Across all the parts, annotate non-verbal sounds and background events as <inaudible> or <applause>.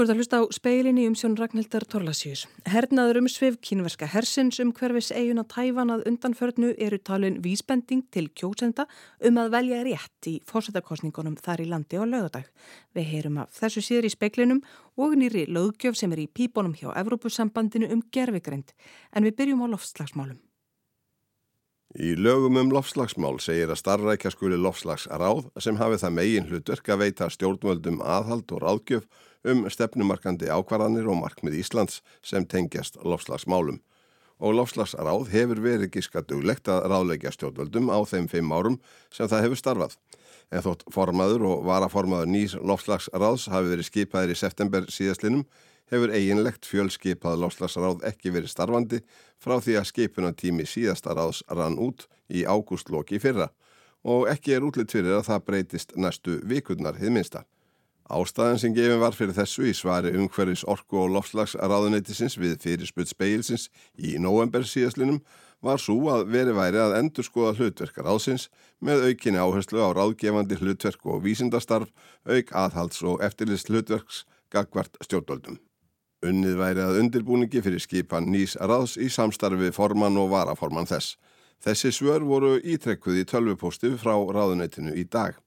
Þú ert að hlusta á speilinni um sjón Ragnhildar Torlasjus. Hernaður um svif kínverska hersins um hverfis eiguna tæfan að undanförnu eru talin vísbending til kjósenda um að velja rétt í fórsetakostningunum þar í landi á lögadag. Við heyrum af þessu síður í speiklinum og nýri löggjöf sem er í pípunum hjá Evrópusambandinu um gerfigreind en við byrjum á loftslagsmálum. Í lögum um lofslagsmál segir að starfrækja skuli lofslagsráð sem hafi það megin hlutverk að veita stjórnvöldum aðhald og ráðgjöf um stefnumarkandi ákvarðanir og markmið Íslands sem tengjast lofslagsmálum. Og lofslagsráð hefur verið gíska duglegt að ráðleikja stjórnvöldum á þeim fimm árum sem það hefur starfað. En þótt formaður og varaformaður nýs lofslagsráðs hafi verið skipaðir í september síðastlinum hefur eiginlegt fjölskipað lofslagsráð ekki verið starfandi frá því að skipunatími síðasta ráðs rann út í ágústloki fyrra og ekki er útlitt fyrir að það breytist næstu vikurnar hið minsta. Ástæðan sem gefin var fyrir þessu í svari umhverfis orku og lofslagsráðuneytisins við fyrirspunt speilsins í november síðaslinum var svo að veri væri að endur skoða hlutverkar áðsins með aukinni áherslu á ráðgefandi hlutverk og vísindastarf, auk aðhalds og eftirlist hlutverks gagvart stjórnvöldum. Unnið væri að undirbúningi fyrir skipan nýs ráðs í samstarfi formann og varaformann þess. Þessi svör voru ítrekkuð í tölvupósti frá ráðuneytinu í dag.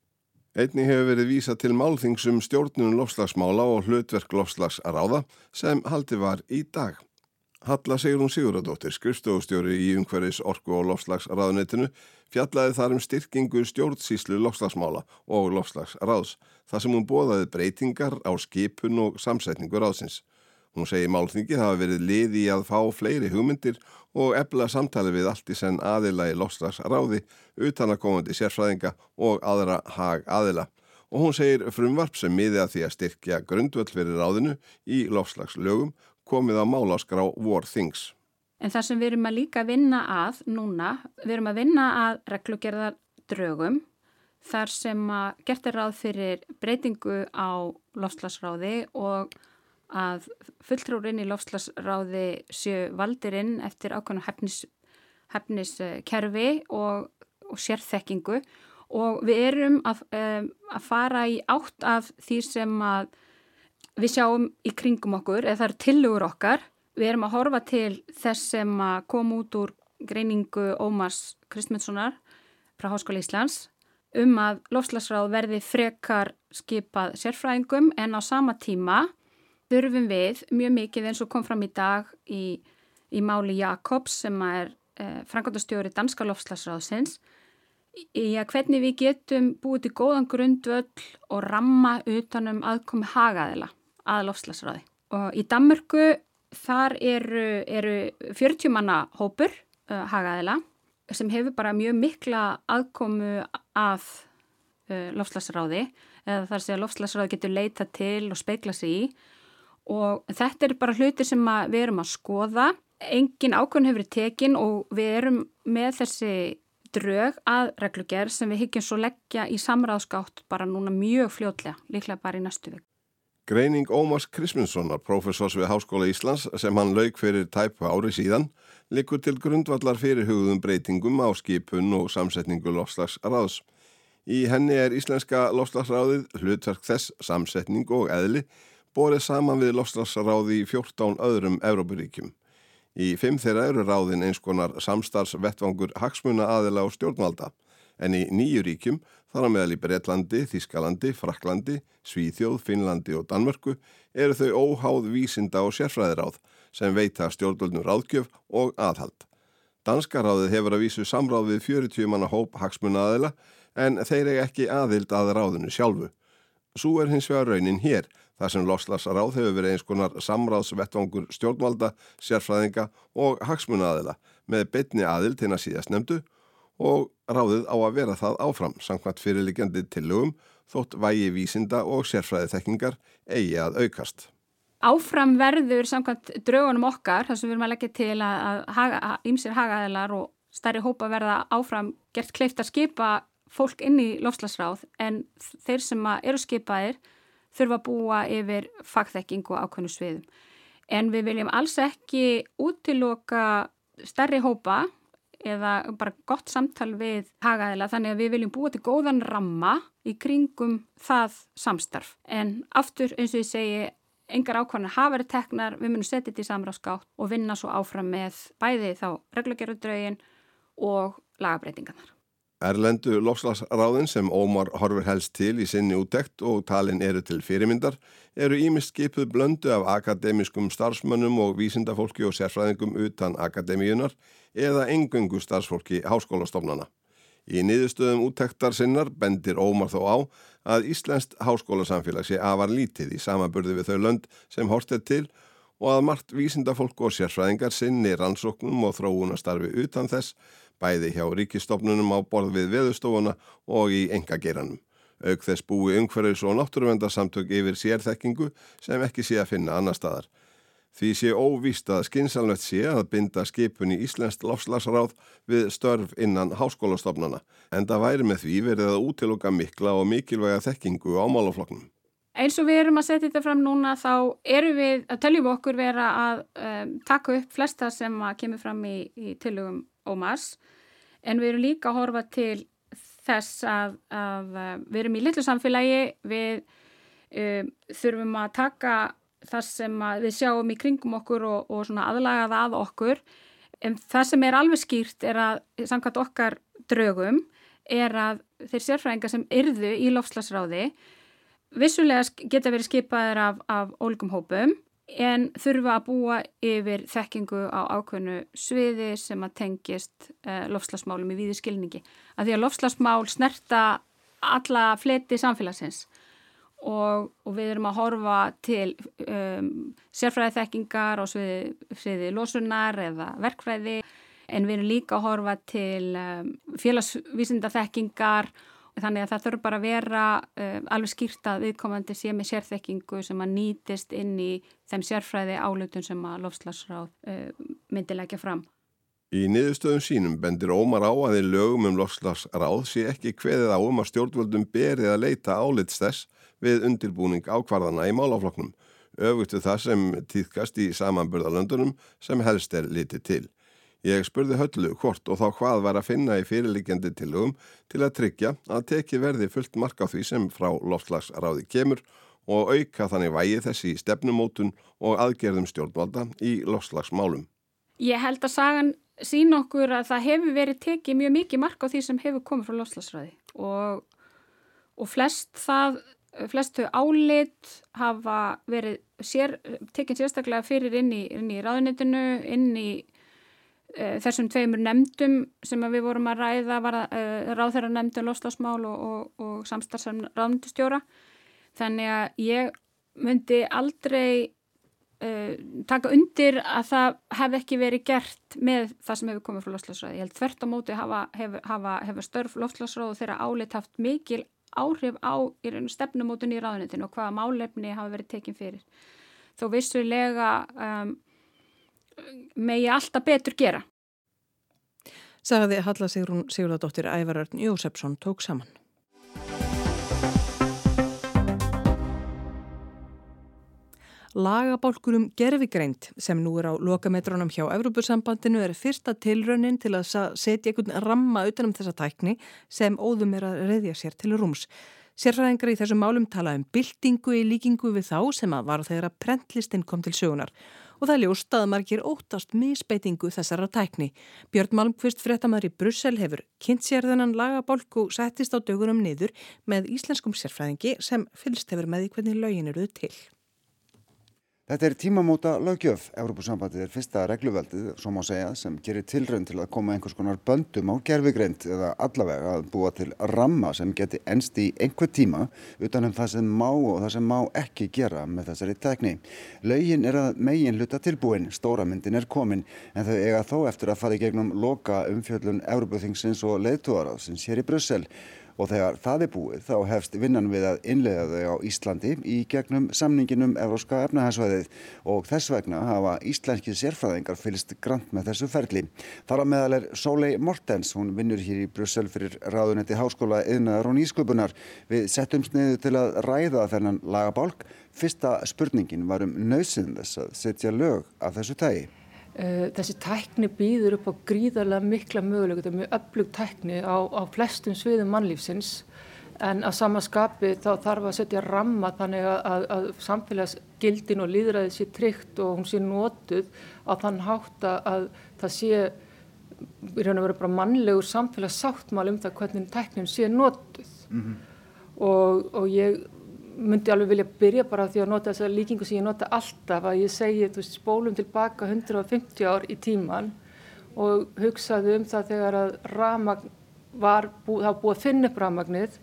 Einni hefur verið vísa til málþingsum stjórnunum lofslagsmála og hlutverk lofslagsráða sem haldi var í dag. Halla Sigrun Siguradóttir, skrifstofustjóri í umhverfis orku og lofslagsráðuneytinu, fjallaði þar um styrkingu stjórnsíslu lofslagsmála og lofslagsráðs, þar sem hún bóðaði breytingar á skipun og samsetningu ráðsins. Hún segi málþingi hafa verið liði í að fá fleiri hugmyndir og ebla samtali við allt í senn aðila í lofslagsráði utan að komandi sérfræðinga og aðra hag aðila. Og hún segir frumvarp sem miði að því að styrkja grundvöld fyrir ráðinu í lofslagslögum komið á máláskrá War Things. En það sem við erum að líka vinna að núna, við erum að vinna að reglugerðar drögum þar sem að gert er ráð fyrir breytingu á lofslagsráði og að fulltrúrin í lofslagsráði séu valdirinn eftir ákvæmna hefniskerfi og, og sérþekkingu og við erum að, um, að fara í átt af því sem að við sjáum í kringum okkur eða það eru tilugur okkar. Við erum að horfa til þess sem að koma út úr greiningu Ómars Kristmundssonar frá Háskóla Íslands um að lofslagsráð verði frekar skipað sérfræðingum en á sama tíma þurfum við mjög mikið eins og kom fram í dag í, í máli Jakobs sem er eh, frangandastjóri Danska Lofslagsráðsins í að hvernig við getum búið til góðan grundvöll og ramma utanum aðkomi hagaðila að Lofslagsráði. Og í Danmörku þar eru, eru 40 manna hópur uh, hagaðila sem hefur bara mjög mikla aðkomu að uh, Lofslagsráði eða þar að Lofslagsráði getur leita til og speikla sig í og þetta er bara hluti sem við erum að skoða. Engin ákvörn hefur tekin og við erum með þessi drög að reglugjör sem við higgjum svo leggja í samráðskátt bara núna mjög fljótlega, líklega bara í næstu vik. Greining Ómars Krisminssonar, professors við Háskóla Íslands sem hann lauk fyrir tæpu ári síðan, likur til grundvallar fyrir hugðum breytingum á skipun og samsetningu lofslagsráðs. Í henni er Íslenska lofslagsráðið hlutverk þess samsetning og eðli borið saman við lofslagsráði í 14 öðrum Európaríkjum. Í fimm þeirra eru ráðin eins konar samstarfsvettvangur hagsmuna aðila og stjórnvalda, en í nýju ríkjum, þar að meðal í Breitlandi, Þískalandi, Fraklandi, Svíþjóð, Finnlandi og Danmörku, eru þau óháð vísinda og sérfræðiráð sem veita stjórnvöldnum ráðgjöf og aðhald. Danska ráðið hefur að vísu samráð við 40 manna hóp hagsmuna aðila, en þeir eru ekki aðild að ráðinu sjálfu. Svo er hins vegar raunin hér, þar sem loslasráð hefur verið eins konar samráðsvettvangur stjórnvalda, sérfræðinga og hagsmunaðila með betni aðil til að síðast nefndu og ráðið á að vera það áfram samkvæmt fyrirliggjandi tillögum þótt vægi vísinda og sérfræði þekkingar eigi að aukast. Áfram verður samkvæmt draugunum okkar, þar sem við erum að leggja til að ímsir haga, hagaðilar og stærri hópa verða áfram gert kleift að skipa fólk inn í lofslagsráð en þeir sem eru skipaðir þurfa að búa yfir fagþekking og ákveðnu sviðum. En við viljum alls ekki útiloka stærri hópa eða bara gott samtal við hagaðila þannig að við viljum búa til góðan ramma í kringum það samstarf. En aftur eins og ég segi engar ákvarðanir hafa verið teknar, við munum setja þetta í samráðskátt og vinna svo áfram með bæði þá reglugjörðudraugin og lagabreitingarnar. Erlendu lofslagsráðin sem Ómar horfur helst til í sinni úttekt og talin eru til fyrirmyndar eru ímist skipuð blöndu af akademiskum starfsmönnum og vísindafólki og sérfræðingum utan akademíunar eða engungu starfsfólki háskólastofnana. Í niðurstöðum úttektar sinnar bendir Ómar þó á að Íslenskt háskólasamfélag sé afar lítið í samaburði við þau lönd sem hortið til og að margt vísindafólk og sérfræðingar sinni rannsóknum og þróunastarfi utan þess bæði hjá ríkistofnunum á borð við veðustofuna og í engageranum. Auk þess búi umhverfis og náttúruvendarsamtök yfir sérþekkingu sem ekki sé að finna annar staðar. Því sé óvíst að skinsalnött sé að binda skipun í Íslenskt lofslagsráð við störf innan háskólastofnana en það væri með því verið að útiluka mikla og mikilvæga þekkingu á málafloknum. Eins og við erum að setja þetta fram núna þá erum við að teljum okkur vera að um, taka upp flesta sem kemur fram í, í tilugum Ómars en við erum líka að horfa til þess að, að við erum í litlu samfélagi, við um, þurfum að taka það sem við sjáum í kringum okkur og, og aðlaga það að okkur. En það sem er alveg skýrt er að samkvæmt okkar draugum er að þeir sérfræðingar sem yrðu í lofslagsráði vissulega geta verið skipaðir af, af ólgum hópum en þurfa að búa yfir þekkingu á ákveðnu sviði sem að tengist uh, lofslagsmálum í víði skilningi. Að því að lofslagsmál snerta alla fleti samfélagsins og, og við erum að horfa til um, sérfræði þekkingar á sviði, sviði losunar eða verkfræði en við erum líka að horfa til um, félagsvísinda þekkingar þannig að það þurfa bara að vera um, alveg skýrt að viðkomandi sé með sérþekkingu sem að nýtist inn í þeim sérfræði álutun sem að lofslagsráð um, myndi leggja fram. Í niðurstöðum sínum bendir Ómar á að í lögum um lofslagsráð sé ekki hveðið á um að stjórnvöldum berið að leita álits þess við undirbúning ákvarðana í málafloknum, öfugtu það sem týðkast í samanburðalöndunum sem helst er litið til. Ég spurði höllu hvort og þá hvað var að finna í fyrirlikjandi tilugum til að tryggja að teki verði fullt mark á því sem frá lofslagsráði kemur og auka þannig vægi þessi stefnumótun og aðgerðum stjórnvalda í lofslagsmálum. Ég held að sagan sín okkur að það hefur verið tekið mjög mikið mark á því sem hefur komið frá loslasræði og, og flest það, flestu álit hafa verið sér, tekinn sérstaklega fyrir inn í, í ráðunitinu, inn í þessum tveimur nefndum sem við vorum að ræða, var að e, ráðherra nefndum loslasmál og, og, og samstarfsam ráðundistjóra. Þannig að ég myndi aldrei uh, taka undir að það hef ekki verið gert með það sem hefur komið frá lofslagsráði. Ég held þvert á móti hafa, hefur, hafa, hefur störf lofslagsráð og þeirra áleitt haft mikil áhrif á stefnumótun í ráðunitinu og hvaða málefni hafa verið tekinn fyrir. Þó vissulega um, megi alltaf betur gera. Sagði Halla Sigrun Sigurðardóttir Ævarörn Jósefsson tók saman. Lagabálkurum gerfigreint sem nú er á lokametrónum hjá Evrópusambandinu er fyrsta tilraunin til að setja einhvern ramma utanum þessa tækni sem óðum er að reyðja sér til rúms. Sérfræðingar í þessum málum tala um byltingu í líkingu við þá sem að var þegar að prentlistin kom til sögunar og það ljóst að margir óttast misbeitingu þessara tækni. Björn Malmqvist fréttamaður í Brussel hefur kynnt sér þennan lagabálku og settist á dögunum niður með íslenskum sérfræðingi sem fylst hefur með í hvernig lögin eruð til. Þetta er tímamóta lögjöf. Európusambandið er fyrsta regluveldið, svo má segja, sem gerir tilraun til að koma einhvers konar böndum á gerfigreint eða allavega að búa til ramma sem geti enst í einhver tíma utanum það sem má og það sem má ekki gera með þessari tekni. Lögin er að megin hluta tilbúin, stóramyndin er komin, en þau eiga þó eftir að fara í gegnum loka umfjöllun Európuþingsins og leðtúaraðsins hér í Brussel og þegar það er búið þá hefst vinnan við að innlega þau á Íslandi í gegnum samninginum Evróska efnahæsvæðið og þess vegna hafa íslenski sérfræðingar fylgst grant með þessu ferli. Þar á meðal er Sólei Mortens, hún vinnur hér í Brussel fyrir ráðunetti háskóla yðnaðar og nýsköpunar. Við settum sniðu til að ræða þennan lagabálk. Fyrsta spurningin var um nöysinn þess að setja lög af þessu tægi. Eh, þessi tækni býður upp á gríðarlega mikla mögulegur, þetta er mjög öflug tækni á, á flestum sviðum mannlífsins. en að samaskapi þá þarf að setja ramma þannig að, að, að samfélagsgildin og líðræði sé tryggt og hún sé notuð á þann hátt að það sé í raun og veru bara mannlegur samfélagssáttmál um það hvernig tæknin sé notuð mm -hmm. og, og ég myndi alveg vilja byrja bara því að nota þessa líkingu sem ég nota alltaf að ég segi þú veist spólum tilbaka 150 ár í tíman og hugsaðu um það þegar að ramagn var búið, það búið að finna upp ramagnið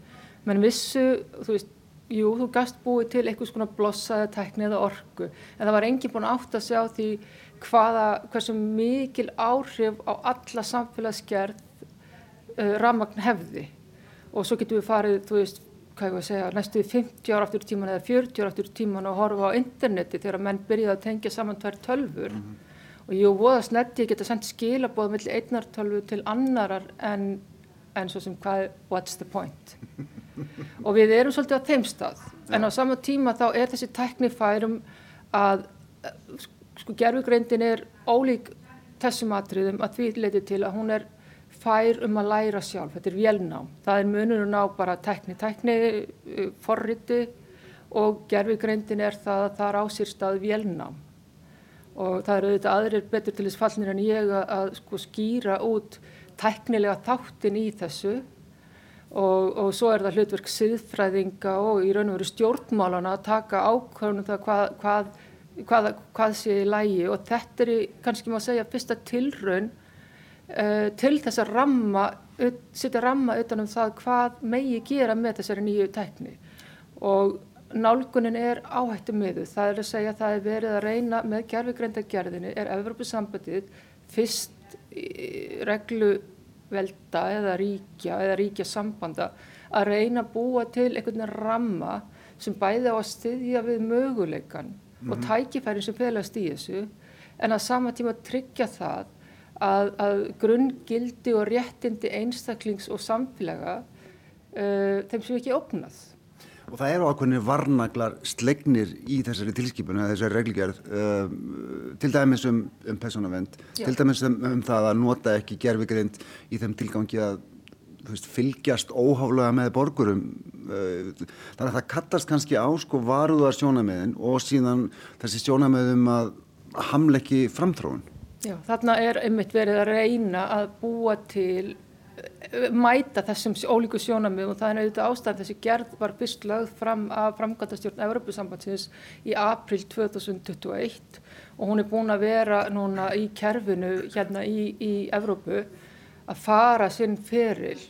menn vissu, þú veist, jú, þú gast búið til eitthvað svona blossaði tekni eða orgu, en það var enginn búin átt að sjá því hvaða, hversu mikil áhrif á alla samfélagsgerð uh, ramagn hefði. Og svo getum við farið, þú veist, hvað ég var að segja, næstu 50 ára aftur tíman eða 40 ára aftur tíman og horfa á interneti þegar menn byrjaði að tengja saman tvær tölfur mm -hmm. og jú, voða snetti geta sendt skilabóð mellir einnartölvu til annarar en, en svo sem hvað, what's the point? <laughs> og við erum svolítið á þeim stað ja. en á sama tíma þá er þessi tækni færum að sko gerfugreindin er ólík þessum atriðum að því leiti til að hún er fær um að læra sjálf, þetta er vélnám. Það er munurinn á bara tækni tækni, uh, forriti og gerfugreindin er það að það er á sér stað vélnám. Og það eru auðvitað aðrir betur til þess fallnir en ég að, að sko skýra út tæknilega þáttin í þessu. Og, og svo er það hlutverk siðfræðinga og í raun og veru stjórnmálana að taka ákvörnum það hvað, hvað, hvað, hvað sé í lægi og þetta er kannski maður segja fyrsta tilraun uh, til þess að ramma, setja ramma utanum það hvað megi gera með þessari nýju tekni og nálgunin er áhættu miðu, það er að segja að það er verið að reyna með gerfigreinda gerðinu er Evropasambandið fyrst reglu velda eða ríkja eða ríkja sambanda að reyna að búa til einhvern ramma sem bæði á að styðja við möguleikan mm -hmm. og mhm. tækifæri sem felast í þessu en að sama tíma tryggja það að, að grunngildi og réttindi einstaklings og samfélaga uh, þeim sem ekki opnað Og það eru ákveðinir varnaglar slegnir í þessari tilskipun eða þessari reglgerð uh, til dæmis um, um personavend, til dæmis um, um það að nota ekki gerfigrind í þeim tilgangi að veist, fylgjast óháflega með borgurum. Uh, þannig að það kattast kannski á sko varuðar sjónamöðin og síðan þessi sjónamöðum að hamleiki framtróun. Já, þarna er einmitt verið að reyna að búa til mæta þessum ólíku sjónamið og það er auðvitað ástæðan þessi gerð var fyrst lögð fram af framkvæmdastjórn Európusambandsins í april 2021 og hún er búin að vera núna í kerfinu hérna í, í Evrópu að fara sinn feril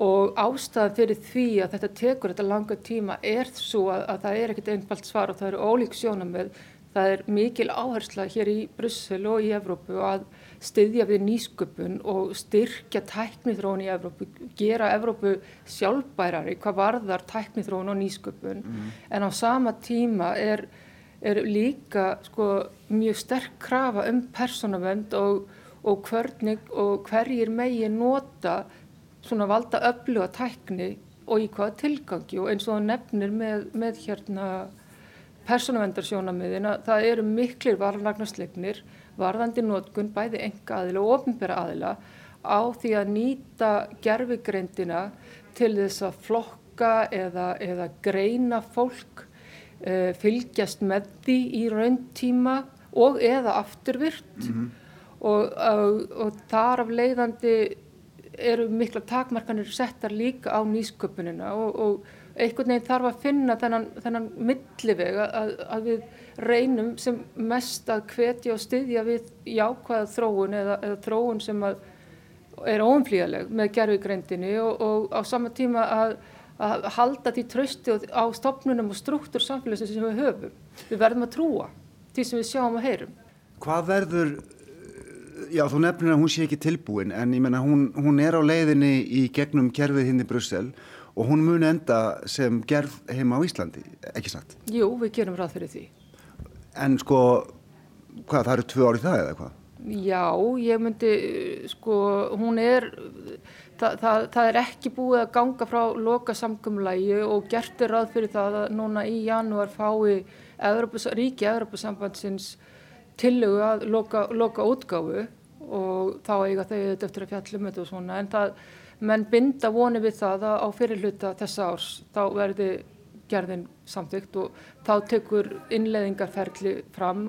og ástæðan fyrir því að þetta tekur þetta langa tíma er svo að, að það er ekkert einfalt svar og það eru ólík sjónamið það er mikil áhersla hér í Brussel og í Evrópu að styðja við nýsköpun og styrkja tæknithróun í Evrópu, gera Evrópu sjálfbærari hvað varðar tæknithróun og nýsköpun mm. en á sama tíma er, er líka sko, mjög sterk krafa um persónavend og, og hvernig og hverjir megi nota svona valda öfluga tækni og í hvaða tilgangi og eins og nefnir með, með hérna persónavendarsjónamiðina, það eru miklir varnagnarsleiknir varðandi nótkun bæði enga aðila og ofnbæra aðila á því að nýta gerfigreindina til þess að flokka eða, eða greina fólk, uh, fylgjast með því í rauntíma og eða afturvirt mm -hmm. og, og, og þar af leiðandi eru mikla takmarkanir settar líka á nýsköpunina og, og einhvern veginn þarf að finna þennan, þennan milliveg að, að við reynum sem mest að hvetja og styðja við jákvæða þróun eða, eða þróun sem er óumflíðaleg með gerfugreindinni og, og á sama tíma að, að halda því trösti á stopnunum og struktúr samfélagsins sem við höfum. Við verðum að trúa því sem við sjáum og heyrum. Hvað verður, já þú nefnir að hún sé ekki tilbúin en ég menna hún, hún er á leiðinni í gegnum kerfið hinn í Brussel og hún muni enda sem gerð heima á Íslandi, ekki satt? Jú, við gerum ráð fyrir því. En sko, hvað, það eru tvö árið það eða hvað? Já, ég myndi, sko, hún er, það, það, það er ekki búið að ganga frá loka samkumlægi og gert er ráð fyrir það að núna í janúar fái Evropas, ríki Evropasambandsins tillögu að loka, loka útgáfu og þá eiga þau eftir að fjallum þetta og svona, en það menn binda voni við það að á fyrirluta þessa árs þá verði gerðin samþygt og þá tekur innleðingarferli fram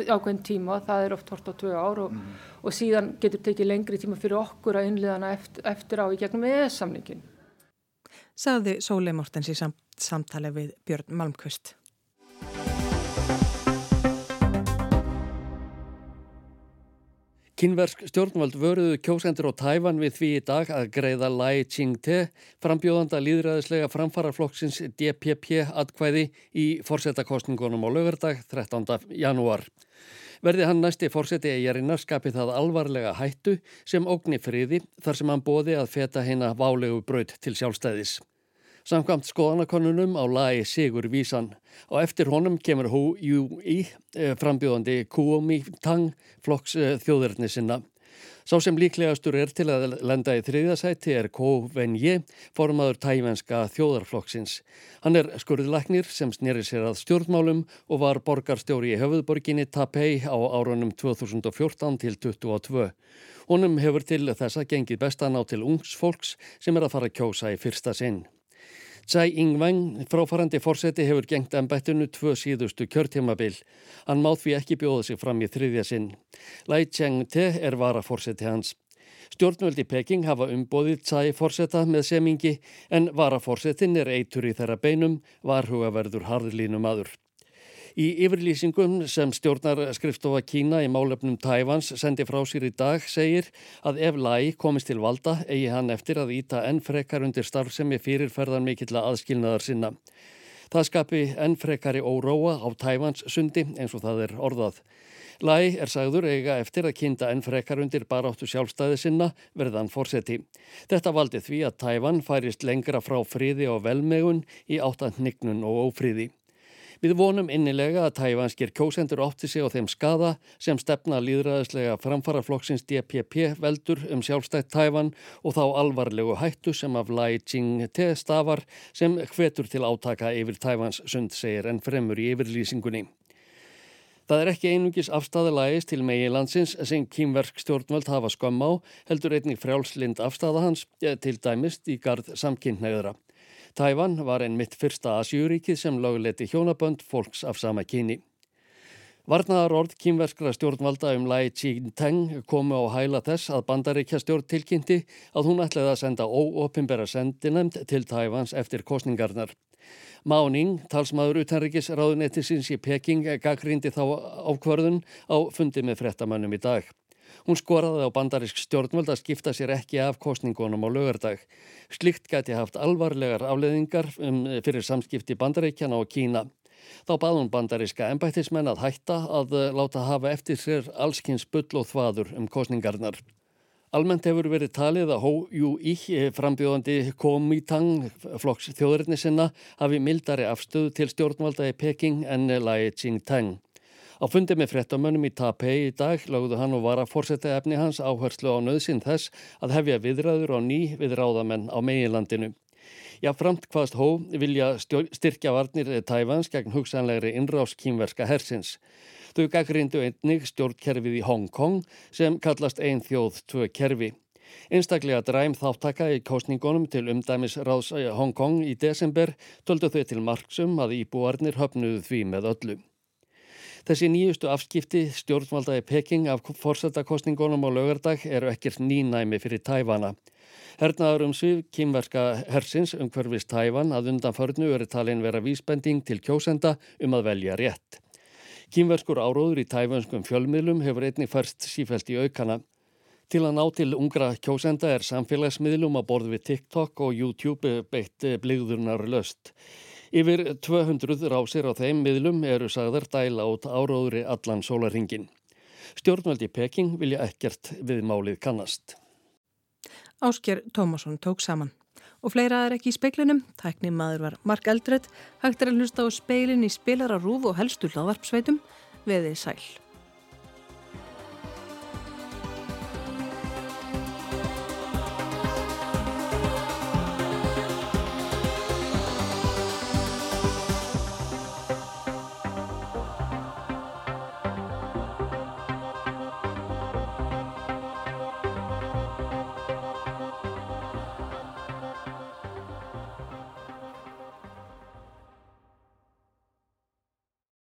ákveðin tíma, það er oft hort á tvö ár og, mm. og síðan getur tekið lengri tíma fyrir okkur að innleðana eftir, eftir á í gegnum EES-samningin. Saði Sólei Mortens í samt, samtale við Björn Malmqvist. Kínversk stjórnvald vöruðu kjósendur á Tæfan við því í dag að greiða Lai Ching-te, frambjóðanda líðræðislega framfaraflokksins DPP atkvæði í fórsetakostningunum á lögardag 13. janúar. Verði hann næsti fórseti eigarinnar skapið það alvarlega hættu sem ógni friði þar sem hann bóði að feta hérna válegu braut til sjálfstæðis. Samkvæmt skoðanakonunum á lagi Sigur Vísan og eftir honum kemur Hú Jú Í frambjóðandi Kuomi Tang flokks eh, þjóðurni sinna. Sá sem líklegastur er til að lenda í þriðasæti er Ko Wen-je, formaður tævenska þjóðarflokksins. Hann er skurðlæknir sem snýri sér að stjórnmálum og var borgarstjóri í höfuðborginni Tapei á árunum 2014 til 2022. Honum hefur til þess að gengið bestan á til ungs fólks sem er að fara að kjósa í fyrsta sinn. Tsai Ing-weng, fráfarandi fórseti, hefur gengt ennbættinu tvö síðustu kjörtímabil. Hann mátt við ekki bjóða sig fram í þriðja sinn. Lai Cheng-te er varafórseti hans. Stjórnvöldi Peking hafa umbóðið Tsai fórseta með semingi en varafórsetin er eitur í þeirra beinum, varhugaverður harðlínum aður. Í yfirlýsingum sem stjórnar skrifstofa Kína í málefnum Tævans sendi frá sér í dag segir að ef Lai komist til valda eigi hann eftir að íta enn frekar undir starfsemi fyrirferðan mikill að aðskilnaðar sinna. Það skapi enn frekari óróa á Tævans sundi eins og það er orðað. Lai er sagður eiga eftir að kynnta enn frekar undir baráttu sjálfstæði sinna verðan fórseti. Þetta valdi því að Tævan færist lengra frá friði og velmegun í áttan hnignun og ófriði. Við vonum innilega að tæfanskir kjósendur ótti sig á þeim skada sem stefna líðræðislega framfaraflokksins DPP veldur um sjálfstætt tæfan og þá alvarlegu hættu sem af Lai Ching-te stafar sem hvetur til átaka yfir tæfans sund segir en fremur í yfirlýsingunni. Það er ekki einungis afstæðalægis til megilandsins sem kýmverk stjórnvöld hafa skömm á, heldur einnig frjálslind afstæða hans til dæmist í gard samkynneigðra. Tævan var einn mitt fyrsta Asjúríkið sem lögleiti hjónabönd fólks af sama kyni. Varnaðar orð kýmverskra stjórnvalda um Lai Chi-teng komu á hæla þess að bandaríkja stjórn tilkynnti að hún ætlaði að senda óopimbera sendinemnd til Tævans eftir kostningarnar. Máning, talsmaður utanrikis ráðunettisins í Peking, gaggrindi þá ákvarðun á fundi með frettamannum í dag. Hún skoraði á bandarisk stjórnvöld að skipta sér ekki af kostningunum á lögardag. Slikt gæti haft alvarlegar afleðingar um, fyrir samskipti bandaríkjana og Kína. Þá baðum bandariska ennbættismenn að hætta að eh, láta hafa eftir sér allskins bull og þvaður um kostningarnar. Almennt hefur verið talið að Jú Íh, frambjóðandi Komitang, flokks þjóðurinn sinna, hafi mildari afstöðu til stjórnvalda í Peking en Lai Ching-tang. Á fundi með frettamönnum í Tapei í dag lagðu hann og var að fórsetta efni hans áherslu á nöðsinn þess að hefja viðræður á ný við ráðamenn á meginlandinu. Jáframt hvaðst hó vilja styrkja varnir Tævans gegn hugsanlegri innrás kýmverska hersins. Þau gaggrindu einnig stjórnkerfið í Hong Kong sem kallast ein þjóð tvö kerfi. Einstaklega dræm þáttaka í kostningunum til umdæmis ráðs Hong Kong í desember töldu þau til marksum að íbúarnir höfnuðu því með öllu. Þessi nýjustu afskipti stjórnvalda í Peking af fórsetakostningunum á lögardag eru ekkert nýnæmi fyrir Tævana. Hernaður um svið kýmverska hersins um hverfist Tævan að undan förnu eru talin vera vísbending til kjósenda um að velja rétt. Kýmverskur áróður í tævanskum fjölmiðlum hefur einnig færst sífælt í aukana. Til að ná til ungra kjósenda er samfélagsmiðlum að borð við TikTok og YouTube beitt bligðurnar löst. Yfir 200 rásir á þeim miðlum eru sagðar dæla át áróðri allan sólarhingin. Stjórnvaldi Peking vilja ekkert við málið kannast. Ásker Tómasson tók saman. Og fleira er ekki í speiklinum. Tækni maður var Mark Eldred. Hægt er að hlusta á speilin í spilararúf og helstu hlaðvarpsveitum. Veðið sæl.